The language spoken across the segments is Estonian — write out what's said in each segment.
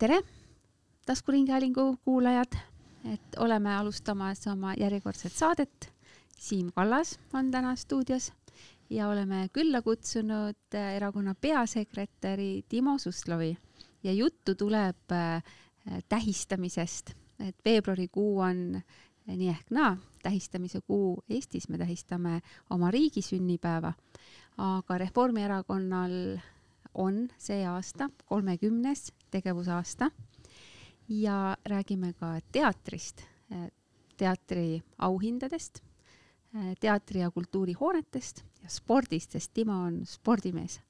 tere, taskuringhäälingu kuulajad, et oleme alustamas oma järjekordset saadet. Siim Kallas on täna stuudios ja oleme külla kutsunud äh, erakonna peasekretäri Timo Suslovi. Ja juttu tuleb äh, tähistamisest, et veebruarikuu on äh, nii ehk naa tähistamise kuu Eestis, me tähistame oma riigi sünnipäeva, aga Reformierakonnal on see aasta kolmekümnes tegevusaasta ja räägime ka teatrist, teatri auhindadest, teatri ja kultuurihoonetest ja spordist, sest Timo on spordimees.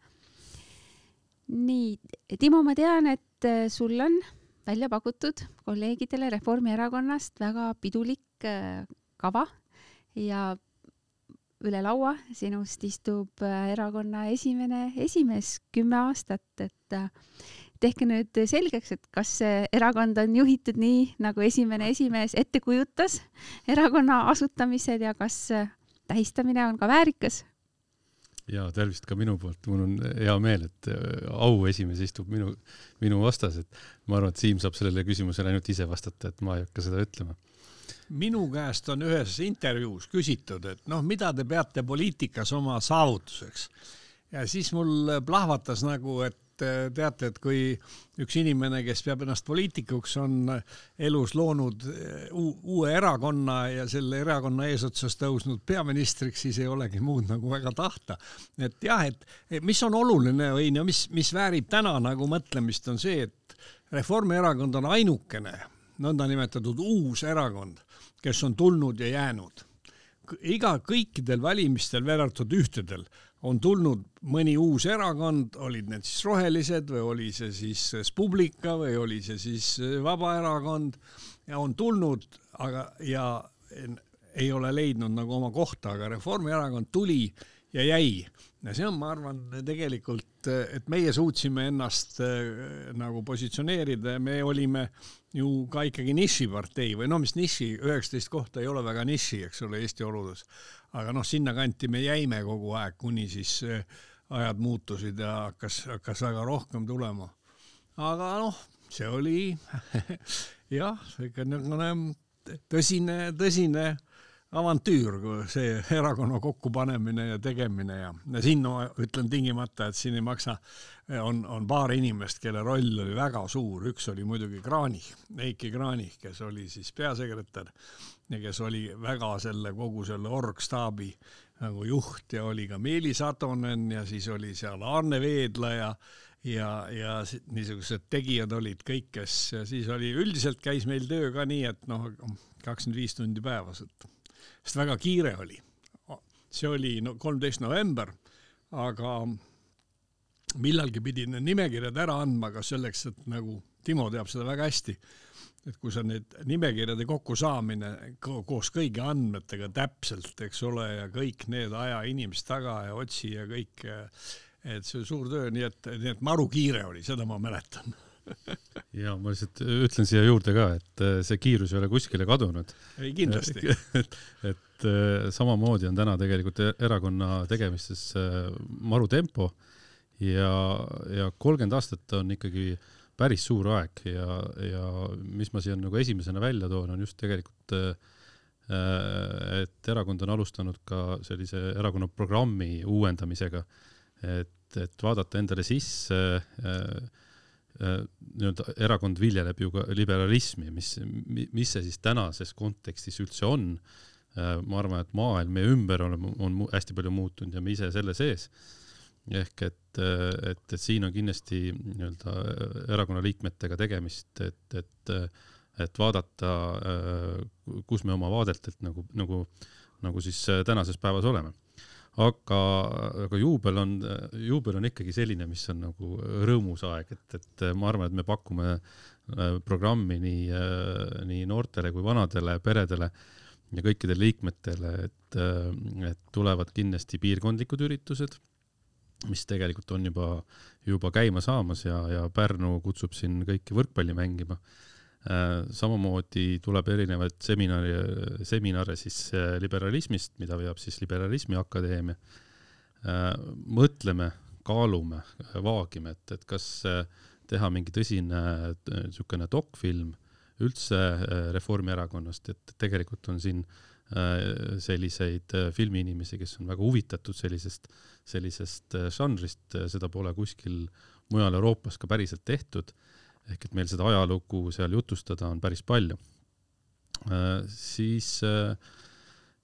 nii, Timo, ma tean, et sul on välja pakutud kolleegidele Reformierakonnast väga pidulik kava ja üle laua sinust istub erakonna esimene esimees kümme aastat, et tehke nüüd selgeks, et kas see erakond on juhitud nii, nagu esimene esimees ette kujutas erakonna asutamisel ja kas tähistamine on ka väärikas? ja tervist ka minu poolt, mul on hea meel, et äh, auesimees istub minu, minu vastas, et ma arvan, et Siim saab sellele küsimusele ainult ise vastata, et ma ei hakka seda ütlema. minu käest on ühes intervjuus küsitud, et noh, mida te peate poliitikas oma saavutuseks ja siis mul plahvatas nagu, et et teate, et kui üks inimene, kes peab ennast poliitikuks, on elus loonud eh, uue erakonna ja selle erakonna eesotsas tõusnud peaministriks, siis ei olegi muud nagu väga tahta. et jah, et mis on oluline või no mis, mis väärib täna nagu mõtlemist, on see, et Reformierakond on ainukene nõndanimetatud uus erakond, kes on tulnud ja jäänud iga, kõikidel valimistel, välja arvatud ühtedel, on tulnud mõni uus erakond, olid need siis rohelised või oli see siis Res Publica või oli see siis Vabaerakond ja on tulnud, aga ja ei ole leidnud nagu oma kohta, aga Reformierakond tuli ja jäi. ja see on, ma arvan, tegelikult, et meie suutsime ennast äh, nagu positsioneerida ja me olime ju ka ikkagi nišipartei või no mis niši, üheksateist kohta ei ole väga niši, eks ole, Eesti oludes aga noh, sinnakanti me jäime kogu aeg, kuni siis eh, ajad muutusid ja hakkas, hakkas väga rohkem tulema. aga noh, see oli jah, ikka niisugune tõsine, tõsine avantüür, see erakonna kokkupanemine ja tegemine ja, ja siin ma ütlen tingimata, et siin ei maksa, on, on paar inimest, kelle roll oli väga suur, üks oli muidugi Kranich, Eiki Kranich, kes oli siis peasekretär ja kes oli väga selle kogu selle orgstaabi nagu juht ja oli ka Meelis Atonen ja siis oli seal Arne Veedla ja ja, ja niisugused tegijad olid kõik, kes siis oli, üldiselt käis meil töö ka nii, et noh, kakskümmend viis tundi päevas, et sest väga kiire oli. see oli no kolmteist november, aga millalgi pidi need nimekirjad ära andma ka selleks, et nagu Timo teab seda väga hästi, et kui sa need nimekirjade kokkusaamine koos kõigi andmetega täpselt, eks ole, ja kõik need aja inimest taga ja otsi ja kõik, et see on suur töö, nii et, nii et maru kiire oli, seda ma mäletan ja ma lihtsalt ütlen siia juurde ka, et äh, see kiirus ei ole kuskile kadunud. ei, kindlasti et, et äh, samamoodi on täna tegelikult e-, erakonna tegemistes äh, maru tempo ja, ja kolmkümmend aastat on ikkagi päris suur aeg ja, ja mis ma siia nagu esimesena välja toon, on just tegelikult et erakond on alustanud ka sellise erakonna programmi uuendamisega, et, et vaadata endale sisse äh, Äh, nii-öelda erakond viljeleb ju ka liberalismi, mis, mis see siis tänases kontekstis üldse on. Äh, ma arvan, et maailm meie ümber on, on hästi palju muutunud ja me ise selle sees. ehk et, et, et siin on kindlasti nii-öelda erakonna liikmetega tegemist, et, et, et vaadata, kus me oma vaadetelt nagu, nagu, nagu siis tänases päevas oleme aga, aga juubel on, juubel on ikkagi selline, mis on nagu rõõmus aeg, et, et ma arvan, et me pakume äh, programmi nii, äh, nii noortele kui vanadele peredele ja kõikidele liikmetele, et, äh, et tulevad kindlasti piirkondlikud üritused, mis tegelikult on juba, juba käima saamas ja, ja Pärnu kutsub siin kõiki võrkpalli mängima samamoodi tuleb erinevaid seminare, seminare siis äh, liberalismist, mida veab siis Liberalismi Akadeemia. Äh, mõtleme, kaalume, vaagime, et, et kas teha mingi tõsine niisugune dokfilm üldse Reformierakonnast, et tegelikult on siin selliseid filmiinimesi, kes on väga huvitatud sellisest, sellisest žanrist, seda pole kuskil mujal Euroopas ka päriselt tehtud. Ehk et meil seda ajalugu seal jutustada on päris palju. siis äh,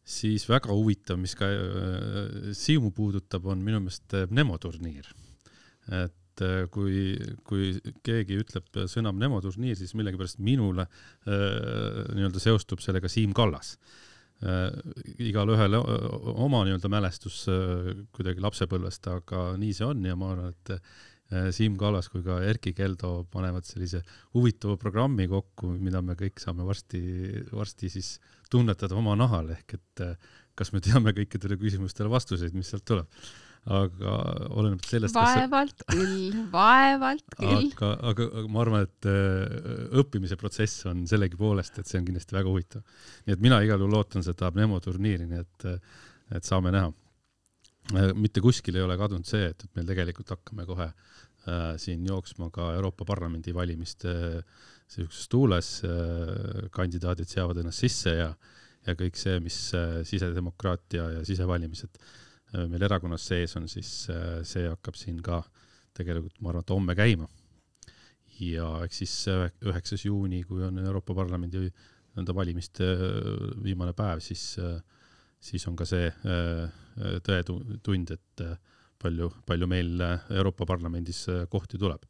siis väga huvitav, mis ka äh, Siimu puudutab, on minu meelest äh, Nemo turniir. et äh, kui, kui keegi ütleb sõna Nemo turniir, siis millegipärast minule nii-öelda seostub sellega Siim Kallas. igalühel oma nii-öelda mälestus kuidagi lapsepõlvest, aga nii see on ja ma arvan, et Siim Kallas kui ka Erkki Keldo panevad sellise huvitava programmi kokku, mida me kõik saame varsti, varsti siis tunnetada oma nahal, ehk et eh, kas me teame kõikidele küsimustele vastuseid, mis sealt tuleb. aga oleneb sellest. vaevalt see... küll, vaevalt küll. aga, aga, aga ma arvan, et eh, õppimise protsess on sellegipoolest, et see on kindlasti väga huvitav. nii et mina igal juhul ootan seda Nemo turniiri, nii et, et saame näha. Eh, mitte kuskil ei ole kadunud see, et, et meil tegelikult hakkame kohe äh, siin jooksma ka Euroopa Parlamendi valimiste äh, sihukeses tuules äh, kandidaadid seavad ennast sisse ja, ja kõik see, mis äh, sisedemokraatia ja sisevalimised äh, meil erakonnas sees on, siis see hakkab siin ka tegelikult, ma arvan, et homme käima. ja eks siis üheksas juuni, kui on Euroopa Parlamendi nii-öelda valimiste viimane päev, siis, siis on ka see tõetund, et palju, palju meil Euroopa Parlamendis kohti tuleb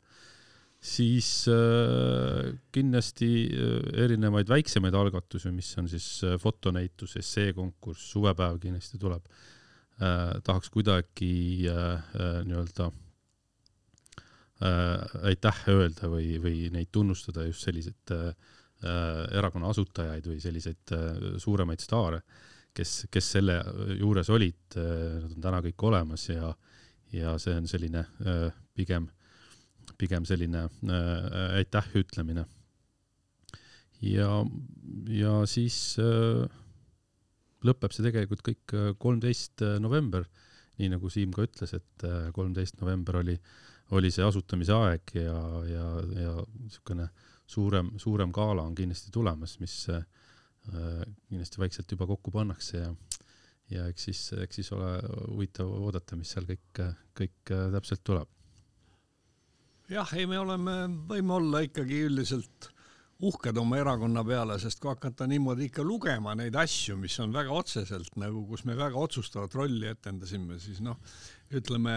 siis äh, kindlasti äh, erinevaid väiksemaid algatusi, mis on siis äh, fotonäitus, esseekonkurss, suvepäev kindlasti tuleb äh,. tahaks kuidagi äh, äh, nii-öelda äh, aitäh öelda või, või neid tunnustada just selliseid äh, erakonna asutajaid või selliseid äh, suuremaid staare, kes, kes selle juures olid, nad on täna kõik olemas ja, ja see on selline äh, pigem pigem selline äh, aitäh ütlemine. ja, ja siis äh, lõpeb see tegelikult kõik äh, kolmteist äh, november, nii nagu Siim ka ütles, et äh, kolmteist november oli, oli see asutamise aeg ja, ja, ja niisugune suurem, suurem gala on kindlasti tulemas, mis äh, kindlasti vaikselt juba kokku pannakse ja ja eks siis, eks siis ole huvitav oodata, mis seal kõik, kõik täpselt tuleb. Jah, ei, me oleme, võime olla ikkagi üldiselt uhked oma erakonna peale, sest kui hakata niimoodi ikka lugema neid asju, mis on väga otseselt nagu, kus me väga otsustavat rolli etendasime, siis noh, ütleme,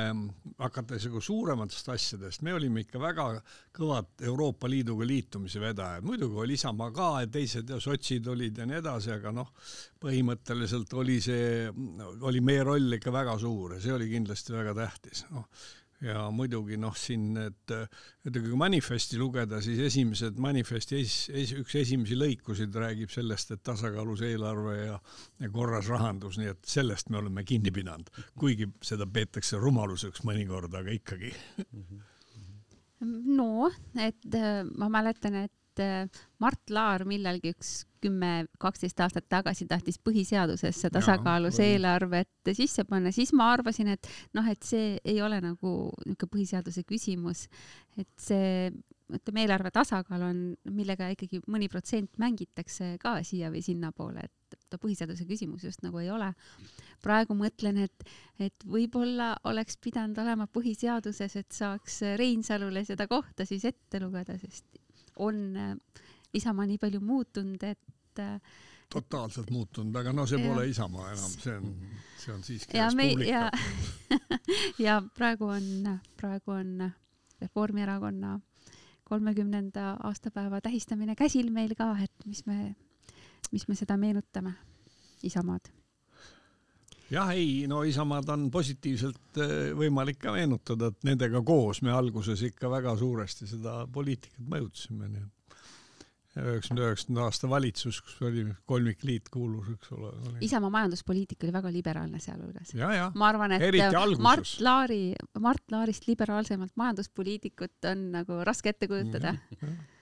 hakates nagu suurematest asjadest, me olime ikka väga kõvad Euroopa Liiduga liitumise vedajad, muidugi oli Isamaa ka ja teised ja sotsid olid ja nii edasi, aga noh, põhimõtteliselt oli see, oli meie roll ikka väga suur ja see oli kindlasti väga tähtis, noh ja muidugi noh, siin need, ütleme kui manifesti lugeda, siis esimesed manifesti es, es, üks esimesi lõikusid räägib sellest, et tasakaalus eelarve ja, ja korras rahandus, nii et sellest me oleme kinni pidanud, kuigi seda peetakse rumaluseks mõnikord, aga ikkagi. no, et äh, ma mäletan, et äh, Mart Laar millalgi üks kümme, kaksteist aastat tagasi tahtis põhiseadusesse tasakaalus ja, eelarvet sisse panna, siis ma arvasin, et noh, et see ei ole nagu niisugune põhiseaduse küsimus, et see ütleme, eelarve tasakaal on, millega ikkagi mõni protsent mängitakse ka siia või sinnapoole, et ta põhiseaduse küsimus just nagu ei ole. praegu mõtlen, et, et võib-olla oleks pidanud olema põhiseaduses, et saaks Reinsalule seda kohta siis ette lugeda, sest on äh, Isamaa nii palju muutunud, et äh, totaalselt muutunud, aga no see pole ja. Isamaa enam, see on, see on siiski ja me ja, ja praegu on, praegu on Reformierakonna kolmekümnenda aastapäeva tähistamine käsil meil ka, et mis me, mis me seda meenutame, Isamaad jah, ei, no Isamaad on positiivselt äh, võimalik ka meenutada, et nendega koos me alguses ikka väga suuresti seda poliitikat mõjutasime, nii et üheksakümne üheksanda aasta valitsus, kus oli kolmikliit kuulus, eks ole. Isamaa majanduspoliitika oli väga liberaalne sealhulgas. ma arvan, et Mart Laari, Mart Laarist liberaalsemat majanduspoliitikut on nagu raske ette kujutada.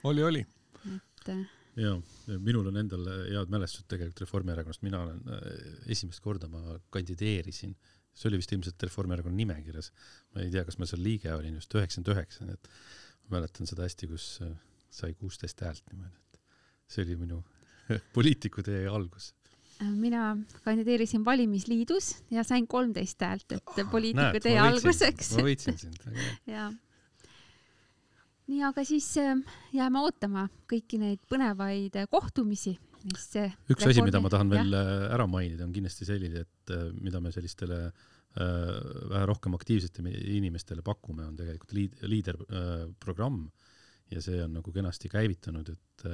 oli, oli. et äh, ja, minul on endal head mälestused tegelikult Reformierakonnast, mina olen äh, esimest korda ma kandideerisin, see oli vist ilmselt Reformierakonna nimekirjas, ma ei tea, kas ma seal liige olin just üheksakümmend üheksa, nii et mäletan seda hästi, kus äh, sai kuusteist häält niimoodi, et see oli minu poliitikutee algus. Mina kandideerisin valimisliidus ja sain kolmteist häält, et Ah, poliitikutee ma alguseks. ma võitsin sind, jaa. Nii, aga siis äh, jääme ootama kõiki neid põnevaid äh, kohtumisi, mis äh, üks asi, mida ma tahan veel äh, ära mainida, on kindlasti selline, et mida me sellistele äh, vähe rohkem aktiivsetele inimestele pakume, on tegelikult liid-, liiderprogramm ja see on nagu kenasti käivitunud, et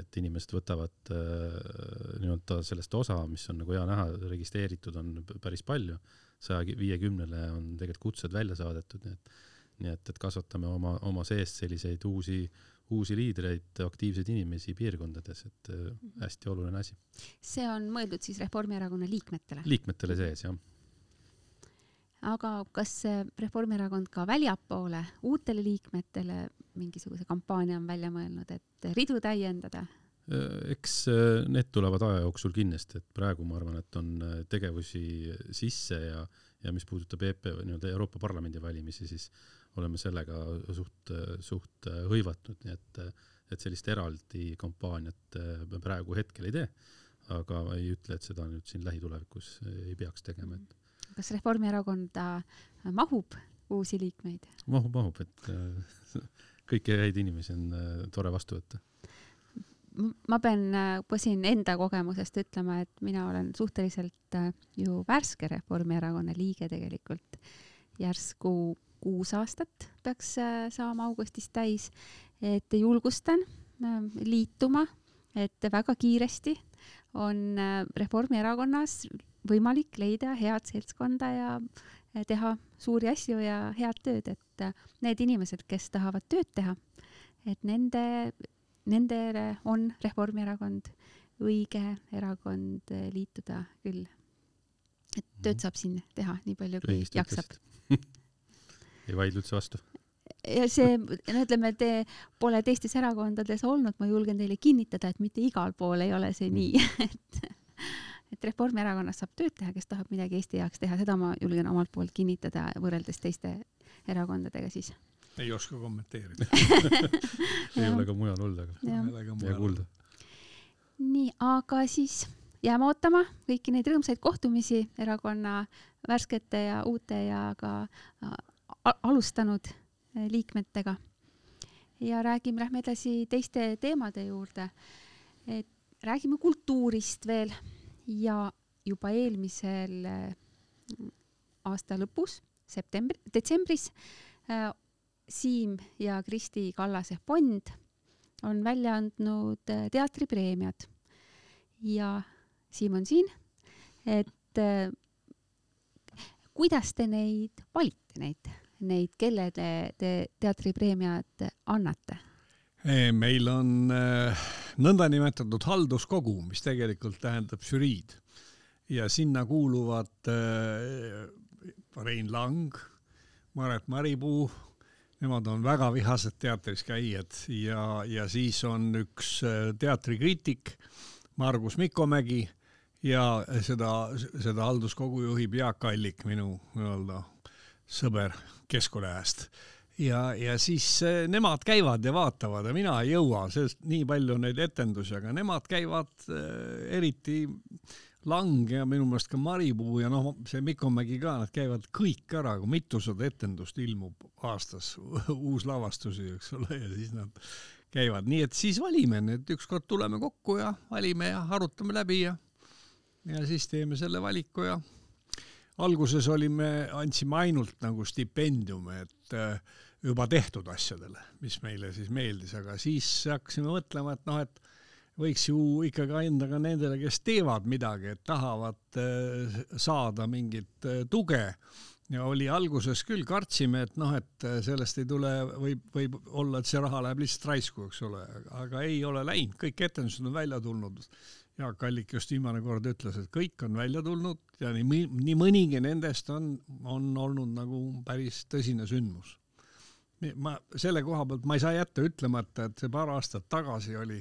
et inimesed võtavad nii-öelda sellest osa, mis on nagu hea näha, registreeritud on päris palju, saja viiekümnele on tegelikult kutsed välja saadetud, nii et nii et, et kasvatame oma, oma seest selliseid uusi, uusi liidreid, aktiivseid inimesi piirkondades, et äh, hästi oluline asi. see on mõeldud siis Reformierakonna liikmetele. liikmetele sees, jah. aga kas Reformierakond ka väljapoole uutele liikmetele mingisuguse kampaania on välja mõelnud, et ridu täiendada? Äh, eks äh, need tulevad aja jooksul kindlasti, et praegu ma arvan, et on tegevusi sisse ja, ja mis puudutab EP nii-öelda Euroopa Parlamendi valimisi, siis oleme sellega suht, suht äh, hõivatud, nii et, et sellist eraldi kampaaniat äh, me praegu hetkel ei tee. aga ei ütle, et seda nüüd siin lähitulevikus ei peaks tegema, et kas Reformierakonda mahub uusi liikmeid? mahub, mahub, et äh, kõiki häid inimesi on äh, tore vastu võtta. Ma pean äh, juba siin enda kogemusest ütlema, et mina olen suhteliselt äh, ju värske Reformierakonna liige tegelikult. järsku kuus aastat peaks äh, saama augustis täis, et julgustan äh, liituma, et väga kiiresti on äh, Reformierakonnas võimalik leida head seltskonda ja äh, teha suuri asju ja head tööd, et need inimesed, kes tahavad tööd teha, et nende nendele on Reformierakond õige erakond liituda küll. et tööd saab siin teha nii palju, kui jaksab. ei vaidle üldse vastu. ja see, no ütleme, te pole teistes erakondades olnud, ma julgen teile kinnitada, et mitte igal pool ei ole see nii, et et Reformierakonnas saab tööd teha, kes tahab midagi Eesti heaks teha, seda ma julgen omalt poolt kinnitada võrreldes teiste erakondadega siis. ei oska kommenteerida. ei ole ka mujal olnud, aga hea kuulda. nii, aga siis jääme ootama kõiki neid rõõmsaid kohtumisi erakonna värskete ja uute ja ka alustanud eh, liikmetega. ja räägime, lähme edasi teiste teemade juurde. et räägime kultuurist veel ja juba eelmisel eh, aasta lõpus, septembri, detsembris äh, Siim ja Kristi Kallase fond on välja andnud äh, teatripreemiad ja Siim on siin, et äh, kuidas te neid valite, neid, neid, kellele te teatripreemiad annate? meil on äh, nõndanimetatud halduskogu, mis tegelikult tähendab žüriid. Ja sinna kuuluvad äh, Rein Lang, Maret Maripuu, nemad on väga vihased teatris käijad. Ja, ja siis on üks äh, teatrikriitik, Margus Mikkomägi ja seda, seda halduskogu juhib Jaak Allik, minu nii-öelda sõber Keskkonnajääst. Ja, ja siis eh, nemad käivad ja vaatavad ja mina ei jõua, sest nii palju on neid etendusi, aga nemad käivad äh, eriti Lang ja minu meelest ka Maripuu ja noh, see Mikkomägi ka, nad käivad kõik ära, kui mitusada etendust ilmub aastas, uus lavastusi, eks ole, ja siis nad käivad, nii et siis valime need, ükskord tuleme kokku ja valime ja arutame läbi ja ja siis teeme selle valiku ja alguses olime, andsime ainult nagu stipendiume, et äh, juba tehtud asjadele, mis meile siis meeldis, aga siis hakkasime mõtlema, et noh, et võiks ju ikkagi anda ka nendele, kes teevad midagi, et tahavad äh, saada mingit äh, tuge ja oli alguses küll, kartsime, et noh, et sellest ei tule, võib, võib olla, et see raha läheb lihtsalt raisku, eks ole, aga ei ole läinud, kõik etendused on välja tulnud. Jaak Allik just viimane kord ütles, et kõik on välja tulnud ja nii, nii mõnigi nendest on, on olnud nagu päris tõsine sündmus. ma selle koha pealt ma ei saa jätta ütlemata, et see paar aastat tagasi oli,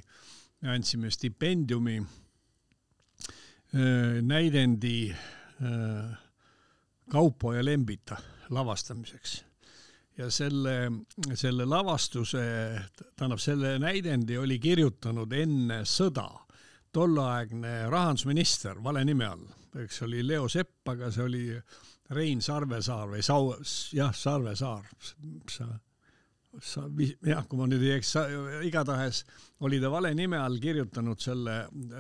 me andsime stipendiumi näidendi Kaupo ja Lembita lavastamiseks. ja selle, selle lavastuse, tähendab selle näidendi oli kirjutanud enne sõda tolleaegne rahandusminister vale nime all, eks oli Leo Sepp, aga see oli Rein Sarvesaar või Sau-, jah, Sarvesaar, sa, sa, jah, kui ma nüüd ei eksi, igatahes oli ta vale nime all kirjutanud selle,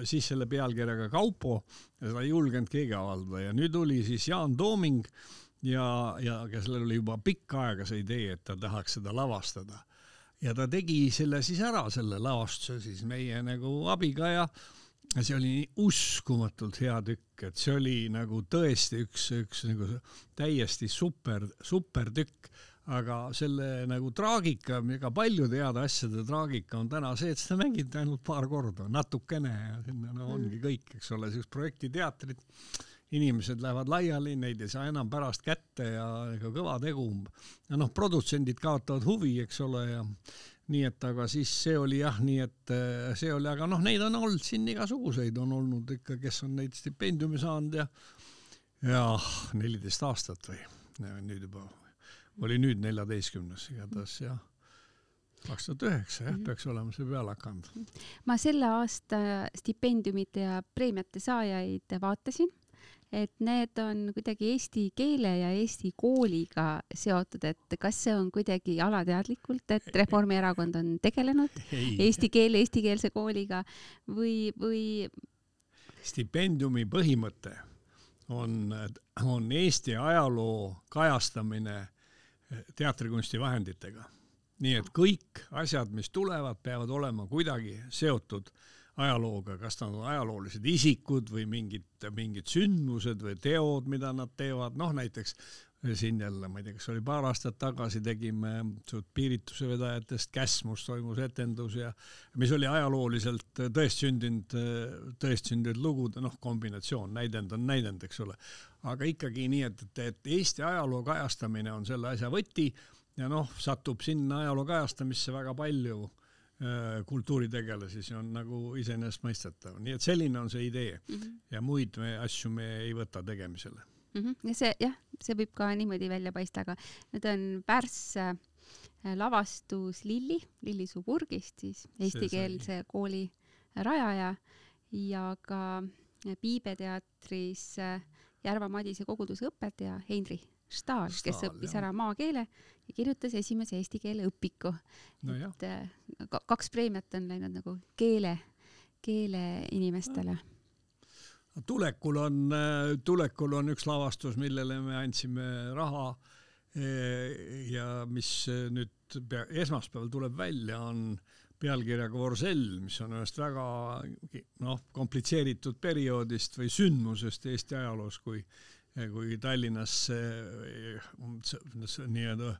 siis selle pealkirjaga Kaupo ja seda ei julgenud keegi avaldada. Ja nüüd tuli siis Jaan Tooming ja, ja kellel oli juba pikka aega see idee, et ta tahaks seda lavastada. ja ta tegi selle siis ära, selle lavastuse siis meie nagu abiga ja see oli nii uskumatult hea tükk, et see oli nagu tõesti üks, üks nagu täiesti super, super tükk. aga selle nagu traagika, ega paljude heade asjade traagika on täna see, et seda mängiti ainult paar korda, natukene ja sinna no ongi kõik, eks ole, siuksed projektiteatrid inimesed lähevad laiali, neid ei saa enam pärast kätte ja ega kõva tegu. ja noh, produtsendid kaotavad huvi, eks ole, ja nii et aga siis see oli jah, nii et äh, see oli, aga noh, neid on olnud siin igasuguseid, on olnud ikka, kes on neid stipendiumi saanud ja ja neliteist aastat või nüüd juba, oli nüüd neljateistkümnes igatahes jah kaks tuhat üheksa jah, peaks olema see peale hakanud. ma selle aasta stipendiumite ja preemiate saajaid vaatasin et need on kuidagi eesti keele ja eesti kooliga seotud, et kas see on kuidagi alateadlikult, et Reformierakond on tegelenud Ei. eesti keele, eestikeelse kooliga või, või? stipendiumi põhimõte on, on Eesti ajaloo kajastamine teatrikunsti vahenditega. nii et kõik asjad, mis tulevad, peavad olema kuidagi seotud äh, ajalooga, kas nad on ajaloolised isikud või mingid, mingid sündmused või teod, mida nad teevad, noh näiteks siin jälle, ma ei tea, kas oli paar aastat tagasi tegime piirituse vedajatest Käsmus toimus etendus ja mis oli ajalooliselt tõestsündinud, tõestsündinud lugude noh, kombinatsioon, näidend on näidend, eks ole. aga ikkagi nii, et, et, et Eesti ajaloo kajastamine on selle asja võti ja noh, satub sinna ajaloo kajastamisse väga palju kultuuritegelasi, see on nagu iseenesestmõistetav, nii et selline on see idee mm -hmm. ja muid me asju me ei võta tegemisele mm. -hmm. ja see jah, see võib ka niimoodi välja paista, aga need on Pärss äh, lavastus Lilli, Lilli Suburgist siis eestikeelse kooli rajaja ja ka Piibe teatris äh, Järva Madise koguduse õpetaja Heinri Stahl, kes õppis jah. ära maakeele ja kirjutas esimese eesti keele õpiku no. et äh, kaks preemiat on läinud nagu keele, keeleinimestele no tulekul on, äh, tulekul on üks lavastus, millele me andsime raha äh, ja mis nüüd pea, esmaspäeval tuleb välja, on pealkirjaga Orsell, mis on ühest väga noh, komplitseeritud perioodist või sündmusest Eesti ajaloos, kui kui Tallinnas nii-öelda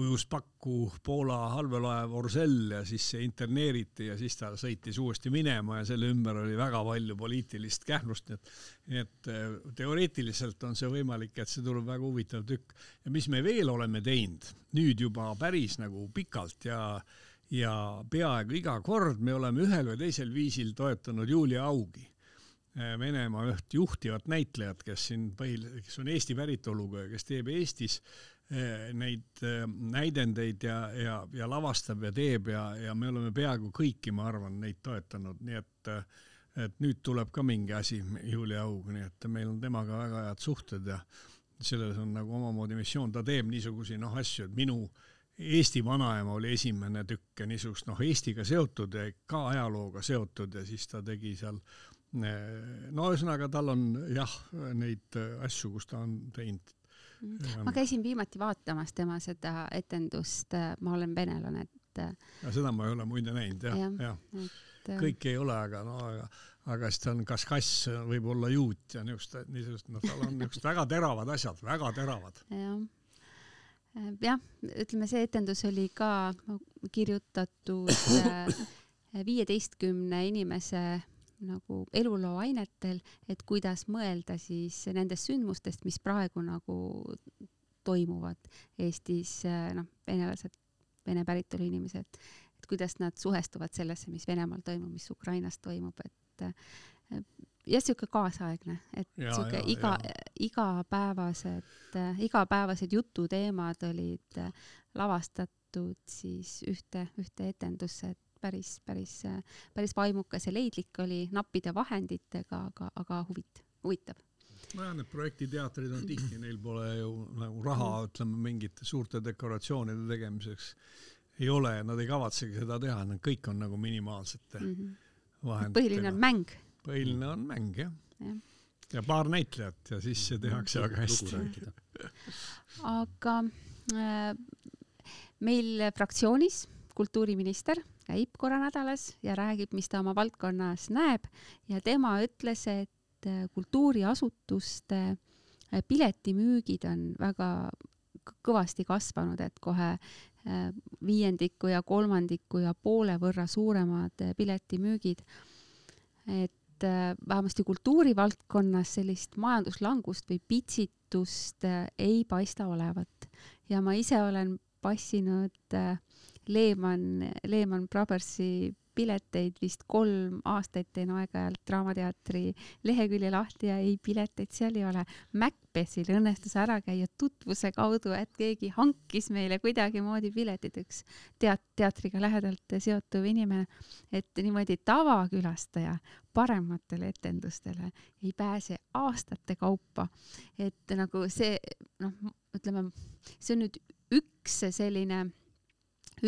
ujus pakku Poola allveelaev Orsell ja siis see interneeriti ja siis ta sõitis uuesti minema ja selle ümber oli väga palju poliitilist kähmlust, nii et, nii et äh, teoreetiliselt on see võimalik, et see tuleb väga huvitav tükk. ja mis me veel oleme teinud? Nüüd juba päris nagu pikalt ja ja peaaegu iga kord me oleme ühel või teisel viisil toetanud Julia Augi Venemaa üht juhtivat näitlejat, kes siin põhil-, kes on Eesti päritoluga ja kes teeb Eestis äh, neid äh, näidendeid ja, ja, ja lavastab ja teeb ja, ja me oleme peaaegu kõiki, ma arvan, neid toetanud, nii et et nüüd tuleb ka mingi asi Julia Aug, nii et meil on temaga väga head suhted ja selles on nagu omamoodi missioon, ta teeb niisuguseid noh asju, et minu Eesti vanaema oli esimene tükk ja niisugust noh, Eestiga seotud ja ka ajalooga seotud ja siis ta tegi seal no ühesõnaga, tal on jah, neid asju, kus ta on teinud. Mhm. ma käisin viimati vaatamas tema seda etendust Ma olen venelane, et. ja seda ma ei ole muide näinud jah, jah ja. ja.. Äh, kõike ei ole, aga no aga, aga siis ta on kas kass, võib olla juut ja niisugust, niisugust, noh, tal on niisugused väga teravad asjad, väga teravad. äh, jah, ütleme, see etendus oli ka kirjutatud äh, viieteistkümne inimese nagu eluloo ainetel, et kuidas mõelda siis nendest sündmustest, mis praegu nagu toimuvad Eestis, noh, venelased, vene päritolu inimesed, et kuidas nad suhestuvad sellesse, mis Venemaal toimub, mis Ukrainas toimub, et jah, sihuke kaasaegne, et sihuke iga igapäevased, igapäevased jututeemad olid äh, lavastatud siis ühte, ühte etendusse, et päris, päris, päris vaimukas ja leidlik oli, nappide vahenditega, aga, aga huvit-, huvitav. nojah, need projektiteatrid on tihti, neil pole ju nagu raha, ütleme mingite suurte dekoratsioonide tegemiseks ei ole ja nad ei kavatsegi seda teha, nad kõik on nagu minimaalsete vahenditega. põhiline on mäng, põhiline on mäng jah jah. ja paar näitlejat ja siis see tehakse väga hästi aga äh, meil fraktsioonis kultuuriminister käib korra nädalas ja räägib, mis ta oma valdkonnas näeb ja tema ütles, et äh, kultuuriasutuste äh, piletimüügid on väga kõvasti kasvanud, et kohe äh, viiendiku ja kolmandiku ja poole võrra suuremad piletimüügid. et äh, vähemasti kultuurivaldkonnas sellist majanduslangust või pitsitust ei paista olevat ja ma ise olen passinud äh, Lehman, Lehman Brothersi pileteid vist kolm aastat teen aeg-ajalt Draamateatri lehekülje lahti ja ei pileteid seal ei ole. Macbethil õnnestus ära käia tutvuse kaudu, et keegi hankis meile kuidagimoodi piletid, üks teat-, teatriga lähedalt seotuv inimene, et niimoodi tavakülastaja parematele etendustele ei pääse aastate kaupa. et nagu see noh, ütleme, see on nüüd üks selline,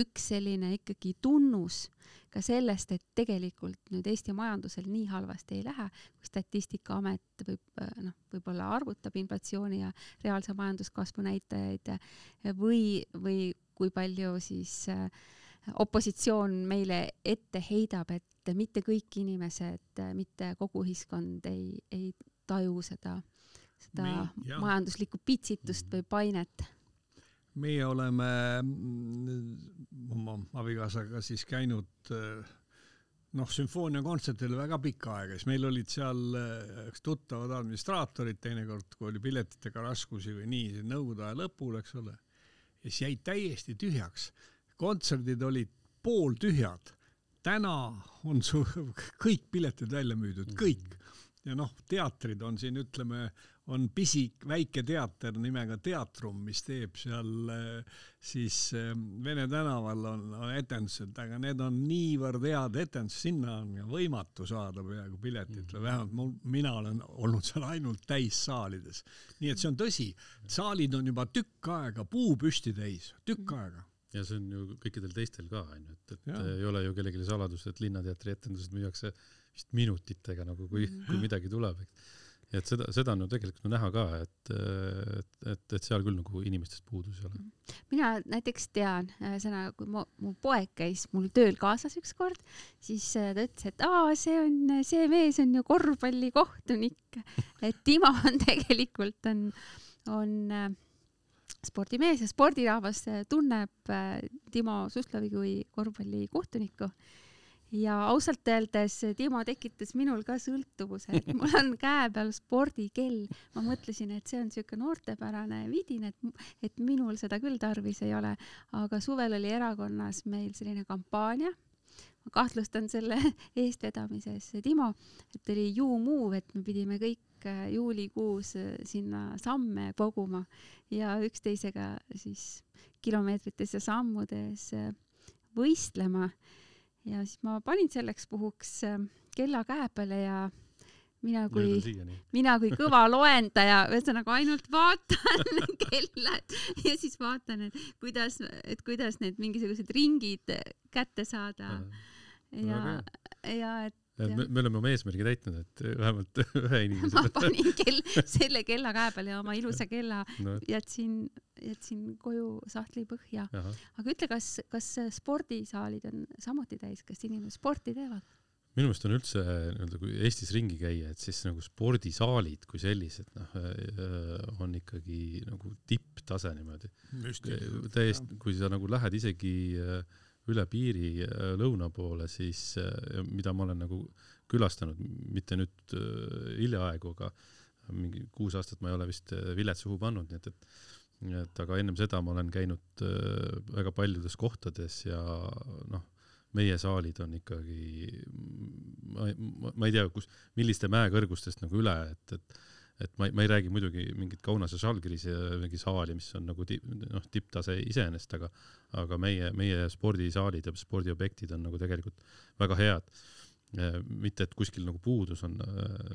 üks selline ikkagi tunnus ka sellest, et tegelikult nüüd Eesti majandusel nii halvasti ei lähe, kui Statistikaamet võib noh, võib-olla arvutab inflatsiooni ja reaalse majanduskasvu näitajaid või, või kui palju siis äh, opositsioon meile ette heidab, et mitte kõik inimesed, mitte kogu ühiskond ei, ei taju seda, seda Me- majanduslikku pitsitust või painet. Meie oleme mm, oma abikaasaga siis käinud eh, noh, sümfooniakontsertidel väga pikka aega, siis meil olid seal eh, tuttavad administraatorid teinekord, kui oli piletitega raskusi või nii, nõukogude aja lõpul, eks ole, ja siis jäid täiesti tühjaks. kontserdid olid pooltühjad. täna on su kõik piletid välja müüdud, kõik ja noh, teatrid on siin, ütleme, on pisik, väike teater nimega Teatrum, mis teeb seal eh, siis eh, Vene tänaval on, on etendused, aga need on niivõrd head etendused, sinna on võimatu saada peaaegu piletit või vähemalt mul, mina olen olnud seal ainult täissaalides. nii et see on tõsi, saalid on juba tükk aega puupüsti täis, tükk aega. ja see on ju kõikidel teistel ka onju, et, et Jaa. ei ole ju kellelegi saladus, et Linnateatri etendused müüakse vist minutitega nagu kui, kui midagi tuleb, eks. et seda, seda on ju tegelikult näha ka, et, et, et, et seal küll nagu inimestest puudus ei ole. mina näiteks tean, ühesõnaga, kui mu, mu poeg käis mul tööl kaasas ükskord, siis äh, ta ütles, et aa, see on, see mees on ju korvpallikohtunik. et Timo on tegelikult on, on äh, spordimees ja spordirahvas äh, tunneb äh, Timo Suslovi kui korvpallikohtunikku ja ausalt öeldes Timo tekitas minul ka sõltuvuse, et mul on käe peal spordikell. ma mõtlesin, et see on siuke noortepärane vidin, et, et minul seda küll tarvis ei ole, aga suvel oli erakonnas meil selline kampaania. ma kahtlustan selle eestvedamises Timo, et oli You Move, et me pidime kõik äh, juulikuus äh, sinna samme koguma ja üksteisega siis kilomeetrites ja sammudes võistlema ja siis ma panin selleks puhuks äh, kella käe peale ja mina kui mina kui kõva loendaja, ühesõnaga ainult vaatan kella ja siis vaatan, et kuidas, et kuidas need mingisugused ringid kätte saada. Ja ja et me, me oleme oma eesmärgi täitnud, et vähemalt ühe ma inimese. panin kell, selle kella käe peale ja oma ilusa kella no jätsin, jätsin koju sahtli põhja. aga ütle, kas, kas spordisaalid on samuti täis, kas inimesed sporti teevad? minu meelest on üldse nii-öelda, kui Eestis ringi käia, et siis nagu spordisaalid kui sellised noh, on ikkagi nagu tipptase niimoodi. täiesti, kui sa nagu lähed isegi äh, üle piiri äh, lõuna poole, siis äh, mida ma olen nagu külastanud, mitte nüüd äh, hiljaaegu, aga mingi kuus aastat ma ei ole vist vilet suhu pannud, nii et, et et aga ennem seda ma olen käinud väga paljudes kohtades ja noh, meie saalid on ikkagi, ma, ma, ma ei tea, kus, milliste mäekõrgustest nagu üle, et, et et ma ei, ma ei räägi muidugi mingit Kaunase Žalgirise mingi saali, mis on nagu tipp, noh, tipptase iseenesest, aga aga meie, meie spordisaalid ja spordiobjektid on nagu tegelikult väga head. mitte, et kuskil nagu puudus on,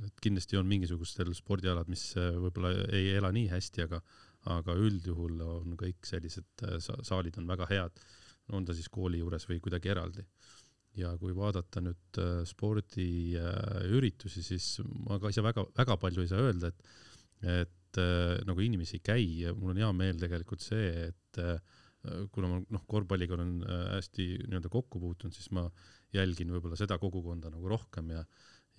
et kindlasti on mingisugustel spordialad, mis võib-olla ei ela nii hästi, aga aga üldjuhul on kõik sellised saalid on väga head, on ta siis kooli juures või kuidagi eraldi ja kui vaadata nüüd äh, spordiüritusi, siis ma ka ise väga, väga palju ei saa öelda, et, et äh, nagu inimesi ei käi ja mul on hea meel tegelikult see, et äh, kuna ma noh, korvpalliga olen hästi nii-öelda kokku puutunud, siis ma jälgin võib-olla seda kogukonda nagu rohkem ja,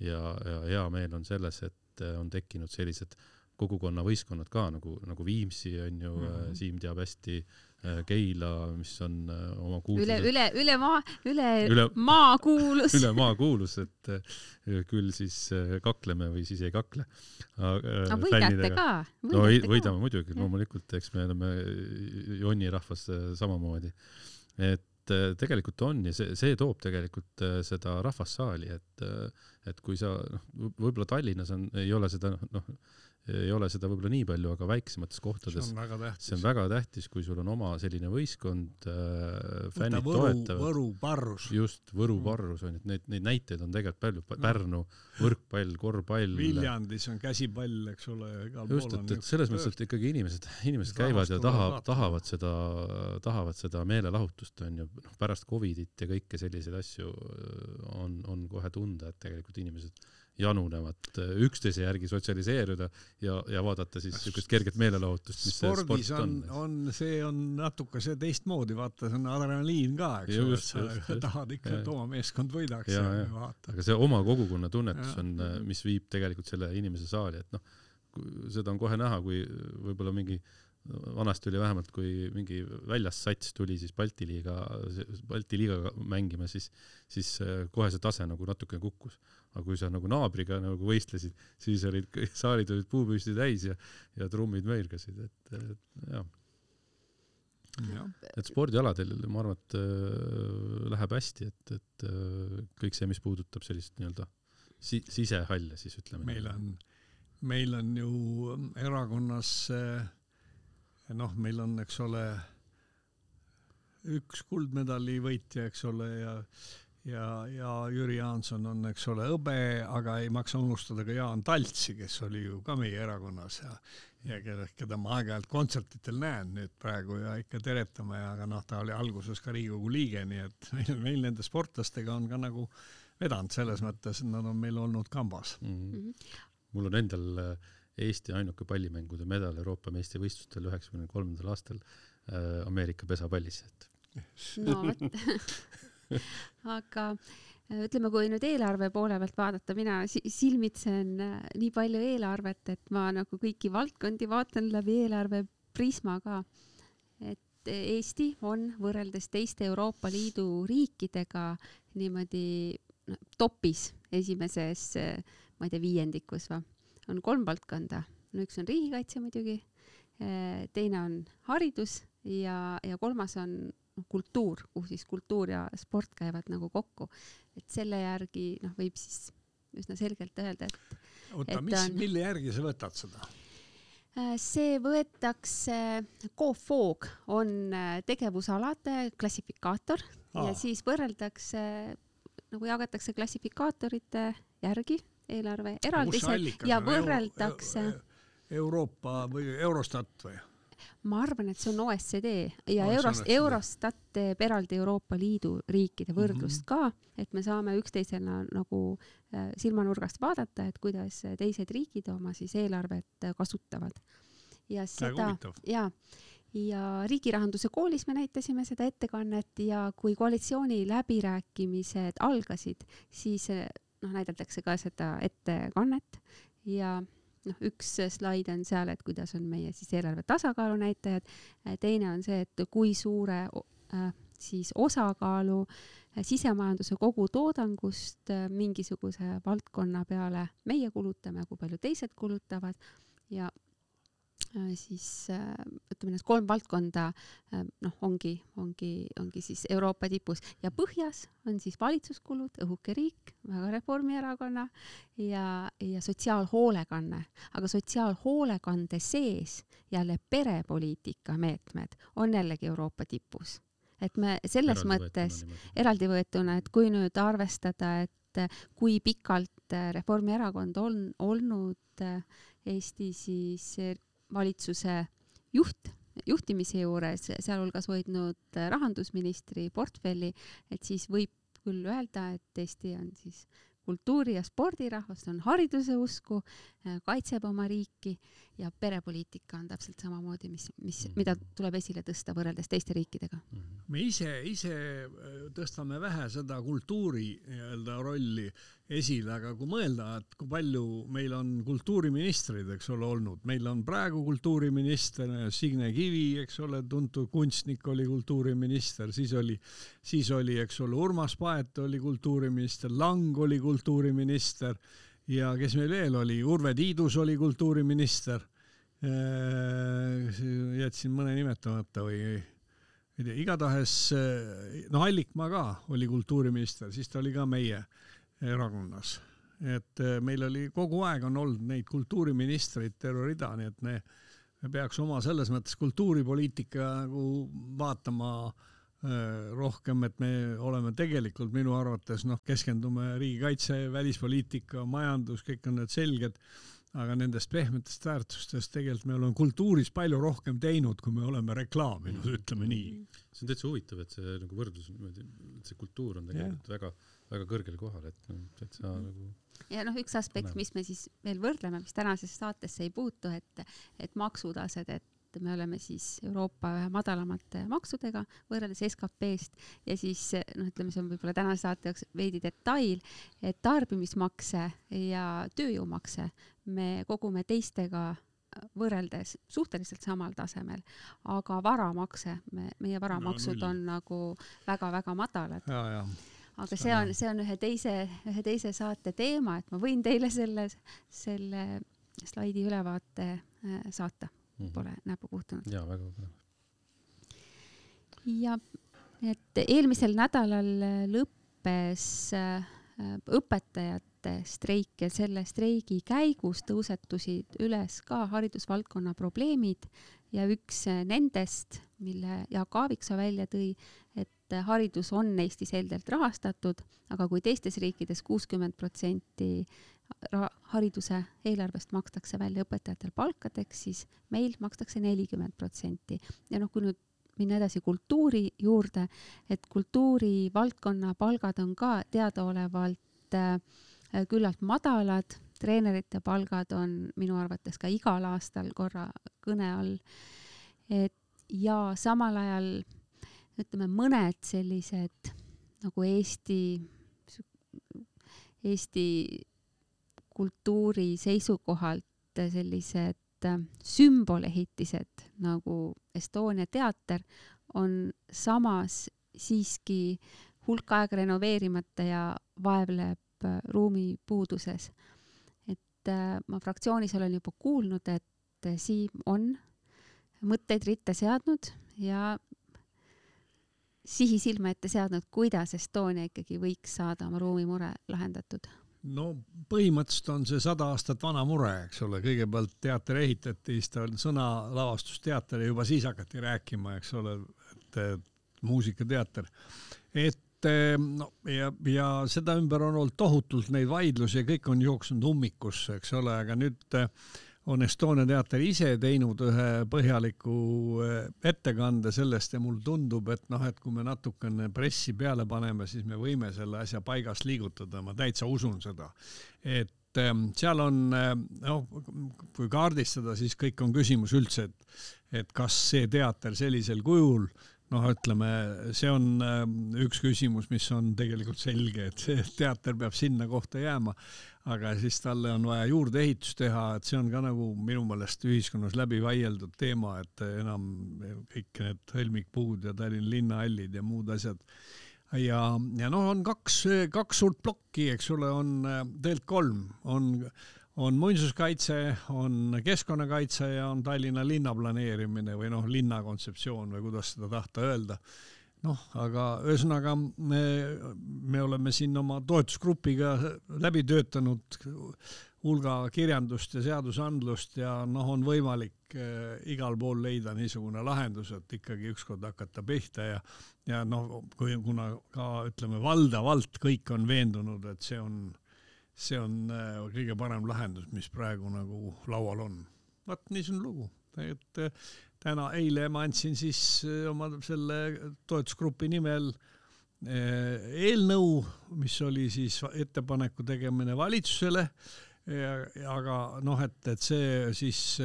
ja, ja hea meel on selles, et on tekkinud sellised kogukonnavõistkonnad ka nagu, nagu Viimsi on ju mm, -hmm. Siim teab hästi äh, Äh, Keila, mis on äh, oma kuulsus. üle, üle, üle maa, üle, üle maa kuulus. üle maa kuulus, et äh, küll siis kakleme või siis ei kakle. aga võidate ka? no võidame ka. muidugi, loomulikult, eks me oleme jonni rahvas samamoodi. et tegelikult on ja see, see toob tegelikult seda rahvast saali, et, et kui sa noh, võib-olla Tallinnas on, ei ole seda noh, ei ole seda võib-olla nii palju, aga väiksemates kohtades see on väga tähtis, on väga tähtis, kui sul on oma selline võistkond äh,, fännid Võru, toetavad. Võru parrus. just, Võru mm. parrus on ju, et neid, neid näiteid on tegelikult palju, Pärnu võrkpall, korvpall. Viljandis on käsipall, eks ole, igal pool on. just, et, selles mõttes, et ikkagi inimesed, inimesed käivad ja taha, tahavad seda, tahavad seda meelelahutust on ju, noh pärast Covidit ja kõike selliseid asju äh, on, on kohe tunda, et tegelikult inimesed janunevad äh, üksteise järgi sotsialiseeruda ja, ja vaadata siis niisugust kerget meelelahutust, mis spordis sport on, on, on, see on natuke see teistmoodi, vaata, see on adrenaliin ka, eks ole, et sa just, tahad ikka, et oma meeskond võidaks ja, ja, ja vaata. aga see oma kogukonna tunnetus ja. on, äh, mis viib tegelikult selle inimese saali, et noh, seda on kohe näha, kui võib-olla mingi vanasti oli vähemalt, kui mingi väljast sats tuli siis Balti liiga, Balti liigaga mängima, siis, siis äh, kohe see tase nagu natukene kukkus aga kui sa nagu naabriga nagu võistlesid, siis olid, saalid olid puupüsti täis ja, ja trummid möirgasid, et, et jah. Ja. et spordialadel ma arvan, et äh, läheb hästi, et, et äh, kõik see, mis puudutab sellist nii-öelda si sisehalle, siis ütleme. meil on, meil on ju erakonnas äh, noh, meil on, eks ole, üks kuldmedali võitja, eks ole, ja ja, ja Jüri Jaanson on, eks ole, hõbe, aga ei maksa unustada ka Jaan Taltsi, kes oli ju ka meie erakonnas ja ja keda, keda ma aeg-ajalt kontsertidel näen nüüd praegu ja ikka teretame, aga noh, ta oli alguses ka Riigikogu liige, nii et meil, meil nende sportlastega on ka nagu vedanud selles mõttes, et nad on meil olnud kambas mm. -hmm. mul on endal äh, Eesti ainuke pallimängude medal Euroopa meistrivõistlustel üheksakümne kolmandal aastal äh, Ameerika pesapallis, et no vot aga äh, ütleme, kui nüüd eelarve poole pealt vaadata, mina silmitsen äh, nii palju eelarvet, et ma nagu kõiki valdkondi vaatan läbi eelarve prisma ka. et Eesti on võrreldes teiste Euroopa Liidu riikidega niimoodi topis esimeses, äh, ma ei tea, viiendikus või, on kolm valdkonda. no üks on riigikaitse muidugi, teine on haridus ja, ja kolmas on kultuur, kuhu siis kultuur ja sport käivad nagu kokku. et selle järgi noh, võib siis üsna selgelt öelda, et. oota, mis on..., mille järgi sa võtad seda? Äh, see võetakse, COFOG on äh, tegevusalade klassifikaator Aa. ja siis võrreldakse, nagu jagatakse klassifikaatorite järgi eelarve eraldised ja võrreldakse Euroopa või Eurostat või? Ma arvan, et see on OECD ja no, Eurost, Eurostat teeb eraldi Euroopa Liidu riikide võrdlust mm -hmm. ka, et me saame üksteisena nagu äh, silmanurgast vaadata, et kuidas teised riigid oma siis eelarvet kasutavad. ja seda, ja, ja riigirahanduse koolis me näitasime seda ettekannet ja kui koalitsiooni läbirääkimised algasid, siis noh, näidatakse ka seda ettekannet ja noh, üks slaid on seal, et kuidas on meie siis eelarve tasakaalu näitajad, teine on see, et kui suure äh, siis osakaalu äh, sisemajanduse kogutoodangust äh, mingisuguse valdkonna peale meie kulutame, kui palju teised kulutavad. Ja Äh, siis äh, ütleme, need kolm valdkonda äh, noh, ongi, ongi, ongi siis Euroopa tipus. Ja põhjas on siis valitsuskulud, õhuke riik, väga Reformierakonna ja, ja sotsiaalhoolekanne, aga sotsiaalhoolekande sees jälle perepoliitika meetmed on jällegi Euroopa tipus. et me selles eraldi mõttes eraldi võetuna, et kui nüüd arvestada, et kui pikalt Reformierakond on olnud Eesti siis valitsuse juht, juhtimise juures, sealhulgas hoidnud rahandusministri portfelli, et siis võib küll öelda, et Eesti on siis kultuuri- ja spordirahvas, on hariduse usku, kaitseb oma riiki ja perepoliitika on täpselt samamoodi, mis, mis, mhm. mida tuleb esile tõsta võrreldes teiste riikidega. Mhm. me ise, ise äh, tõstame vähe seda kultuuri nii-öelda rolli esile, aga kui mõelda, et kui palju meil on kultuuriministreid, eks ole, olnud, meil on praegu kultuuriminister Signe Kivi, eks ole, tuntud kunstnik oli kultuuriminister, siis oli, siis oli, eks ole, Urmas Paet oli kultuuriminister, Lang oli kultuuriminister ja kes meil veel oli, Urve Tiidus oli kultuuriminister. Äh, jätsin mõne nimetamata või ei tea, igatahes noh, Allikmaa ka oli kultuuriminister, siis ta oli ka meie erakonnas. et äh, meil oli kogu aeg on olnud neid kultuuriministreid terve rida, nii et me, me peaks oma selles mõttes kultuuripoliitika nagu vaatama äh, rohkem, et me oleme tegelikult minu arvates noh, keskendume riigikaitse, välispoliitika, majandus, kõik on need selged aga nendest pehmetest väärtustest tegelikult me oleme kultuuris palju rohkem teinud, kui me oleme reklaaminud, ütleme nii. see on täitsa huvitav, et see nagu võrdlus niimoodi, et see kultuur on tegelikult yeah. väga, väga kõrgel kohal, et noh, täitsa mm -hmm. nagu ja noh, üks aspekt, mis me siis veel võrdleme, mis tänasesse saatesse ei puutu, et, et maksutased, et et me oleme siis Euroopa ühe madalamate maksudega võrreldes SKP-st ja siis noh, ütleme, see on võib-olla tänase saate jaoks veidi detail, et tarbimismakse ja tööjõumakse me kogume teistega võrreldes suhteliselt samal tasemel, aga varamakse, me, meie varamaksud no, on nagu väga-väga madalad. aga see on, see on ühe teise, ühe teise saate teema, et ma võin teile selle, selle slaidi ülevaate äh, saata mm -hmm. pole näppu puutunud. jaa, väga põnev. ja et eelmisel nädalal lõppes äh, õpetajate streik ja selle streigi käigus tõusetusid üles ka haridusvaldkonna probleemid ja üks nendest, mille Jaak Aaviksoo välja tõi, et haridus on Eestis heldelt rahastatud, aga kui teistes riikides kuuskümmend protsenti hariduse eelarvest makstakse välja õpetajatel palkadeks, siis meil makstakse nelikümmend protsenti. ja noh, kui nüüd minna edasi kultuuri juurde, et kultuurivaldkonna palgad on ka teadaolevalt äh, küllalt madalad, treenerite palgad on minu arvates ka igal aastal korra kõne all. et ja samal ajal ütleme, mõned sellised nagu Eesti, Eesti kultuuri seisukohalt sellised äh, sümbolehitised nagu Estonia teater on samas siiski hulk aega renoveerimata ja vaevleb äh, ruumipuuduses. et äh, ma fraktsioonis olen juba kuulnud, et Siim on mõtteid ritta seadnud ja sihi silme ette seadnud, kuidas Estonia ikkagi võiks saada oma ruumimure lahendatud no põhimõtteliselt on see sada aastat vana mure, eks ole, kõigepealt teater ehitati, siis ta on sõna lavastusteater ja juba siis hakati rääkima, eks ole, et, muusikateater. et no ja, ja seda ümber on olnud tohutult neid vaidlusi ja kõik on jooksnud ummikusse, eks ole, aga nüüd äh, on Estonia teater ise teinud ühe põhjaliku eh, ettekande sellest ja mulle tundub, et noh, et kui me natukene pressi peale paneme, siis me võime selle asja paigast liigutada, ma täitsa usun seda. et ehm, seal on eh, noh, kui kaardistada, siis kõik on küsimus üldse, et, et kas see teater sellisel kujul noh, ütleme, see on üks küsimus, mis on tegelikult selge, et see teater peab sinna kohta jääma, aga siis talle on vaja juurdeehitust teha, et see on ka nagu minu meelest ühiskonnas läbi vaieldud teema, et enam kõik need Helmikpuud ja Tallinna linnahallid ja muud asjad ja, ja noh, on kaks, kaks suurt plokki, eks ole, on tegelikult kolm, on on muinsuskaitse, on keskkonnakaitse ja on Tallinna linna planeerimine või noh, linna kontseptsioon või kuidas seda tahta öelda. Noh, aga ühesõnaga me, me oleme siin oma toetusgrupiga läbi töötanud hulga kirjandust ja seadusandlust ja noh, on võimalik äh, igal pool leida niisugune lahendus, et ikkagi ükskord hakata pihta ja ja noh, kui kuna ka ütleme, valdavalt kõik on veendunud, et see on see on äh, kõige parem lahendus, mis praegu nagu laual on. vot niisugune lugu, et äh, täna, eile ma andsin siis äh, oma selle toetusgrupi nimel eelnõu, mis oli siis ettepaneku tegemine valitsusele, aga noh, et, et see siis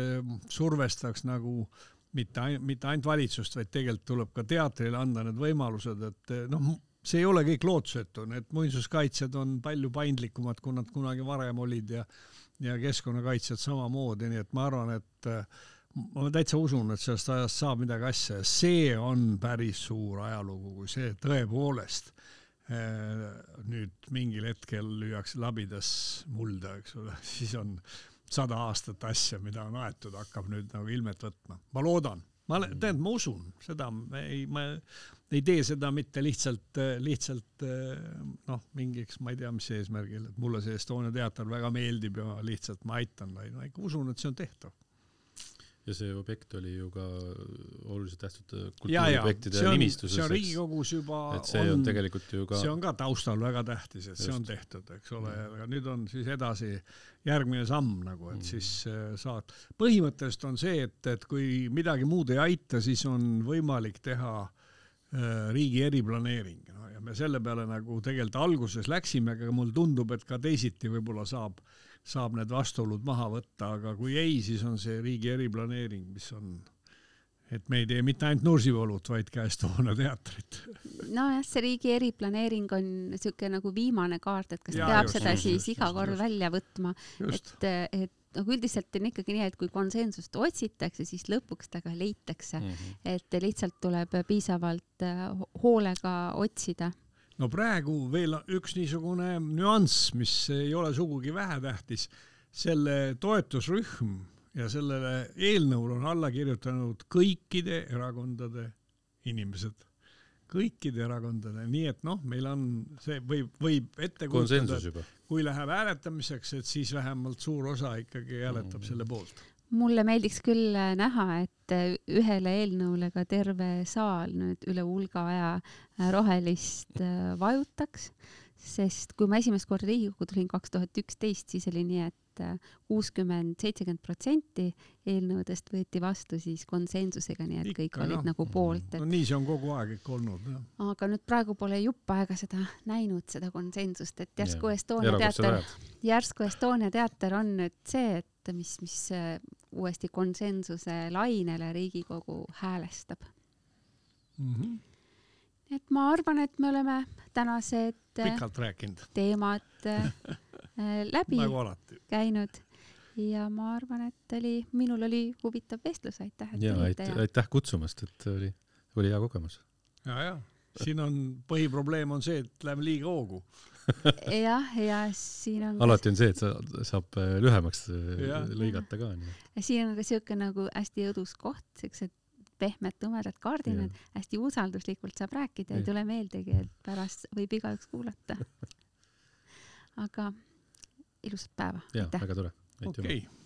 survestaks nagu mitte, mitte ainult valitsust, vaid tegelikult tuleb ka teatrile anda need võimalused, et noh, see ei ole kõik lootusetu, need muinsuskaitsjad on palju paindlikumad, kui nad kunagi varem olid ja ja keskkonnakaitsjad samamoodi, nii et ma arvan, et äh, ma täitsa usun, et sellest ajast saab midagi asja ja see on päris suur ajalugu, kui see tõepoolest äh, nüüd mingil hetkel lüüakse labidas mulda, eks ole, siis on sada aastat asja, mida on aetud, hakkab nüüd nagu ilmet võtma. ma loodan ma tead, ma usun seda, ei, ma ei tee seda mitte lihtsalt, lihtsalt noh, mingiks, ma ei tea, mis eesmärgil, et mulle see Estonia teater väga meeldib ja lihtsalt ma aitan, vaid ma ikka usun, et see on tehtav ja see objekt oli ju ka oluliselt tähtsate kultuuriobjektide nimistuses. see on Riigikogus juba. et see on, on tegelikult ju ka. see on ka taustal väga tähtis, et Just. see on tehtud, eks ole, aga nüüd on siis edasi järgmine samm nagu, et mm. siis äh, saad. põhimõtteliselt on see, et, et kui midagi muud ei aita, siis on võimalik teha äh, riigi eriplaneering no, ja me selle peale nagu tegelikult alguses läksime, aga mulle tundub, et ka teisiti võib-olla saab äh, saab need vastuolud maha võtta, aga kui ei, siis on see riigi eriplaneering, mis on, et me ei tee mitte ainult Nursipalut, vaid ka Estonia teatrit. nojah, see riigi eriplaneering on niisugune nagu viimane kaart, et kas ja, peab just, seda just, siis just, iga kord just. välja võtma, et, et noh, üldiselt on ikkagi nii, et kui konsensust otsitakse, siis lõpuks ta ka leitakse mm, -hmm. et lihtsalt tuleb piisavalt äh, hoolega otsida no praegu veel üks niisugune nüanss, mis ei ole sugugi vähetähtis, selle toetusrühm ja sellele eelnõule on alla kirjutanud kõikide erakondade inimesed, kõikide erakondade, nii et noh, meil on see võib, võib ette kujutada, kui läheb hääletamiseks, et siis vähemalt suur osa ikkagi hääletab mm. selle poolt mulle meeldiks küll äh, näha, et äh, ühele eelnõule ka terve saal nüüd üle hulga aja äh, rohelist vajutaks, sest kui ma esimest korda Riigikokku tulin kaks tuhat üksteist, siis oli nii, et kuuskümmend, seitsekümmend protsenti eelnõudest võeti vastu siis konsensusega, nii et kõik Ikka, olid jah. nagu poolt et.... no nii see on kogu aeg ikka olnud, jah. aga nüüd praegu pole jupp aega seda näinud, seda konsensust, et järsku Estonia teater, järsku Estonia teater on nüüd see, et et mis, mis äh, uuesti konsensuse lainele Riigikogu häälestab mm. -hmm. et ma arvan, et me oleme tänased äh, pikalt rääkinud teemad äh, läbi nagu käinud ja ma arvan, et oli, minul oli huvitav vestlus, aitäh, et tulite. ja aitäh kutsumast, et oli, oli hea kogemus. ja, ja siin on põhiprobleem on see, et läheme liiga hoogu jah, ja siin on alati on see, et sa, saab äh, lühemaks äh, ja. lõigata ka. ja siin on ka siuke nagu hästi õdus koht, siuksed pehmed tumedad kardinad, hästi usalduslikult saab rääkida, ei tule meeldegi, et pärast võib igaüks kuulata. aga ilusat päeva. jaa, väga tore. okei okay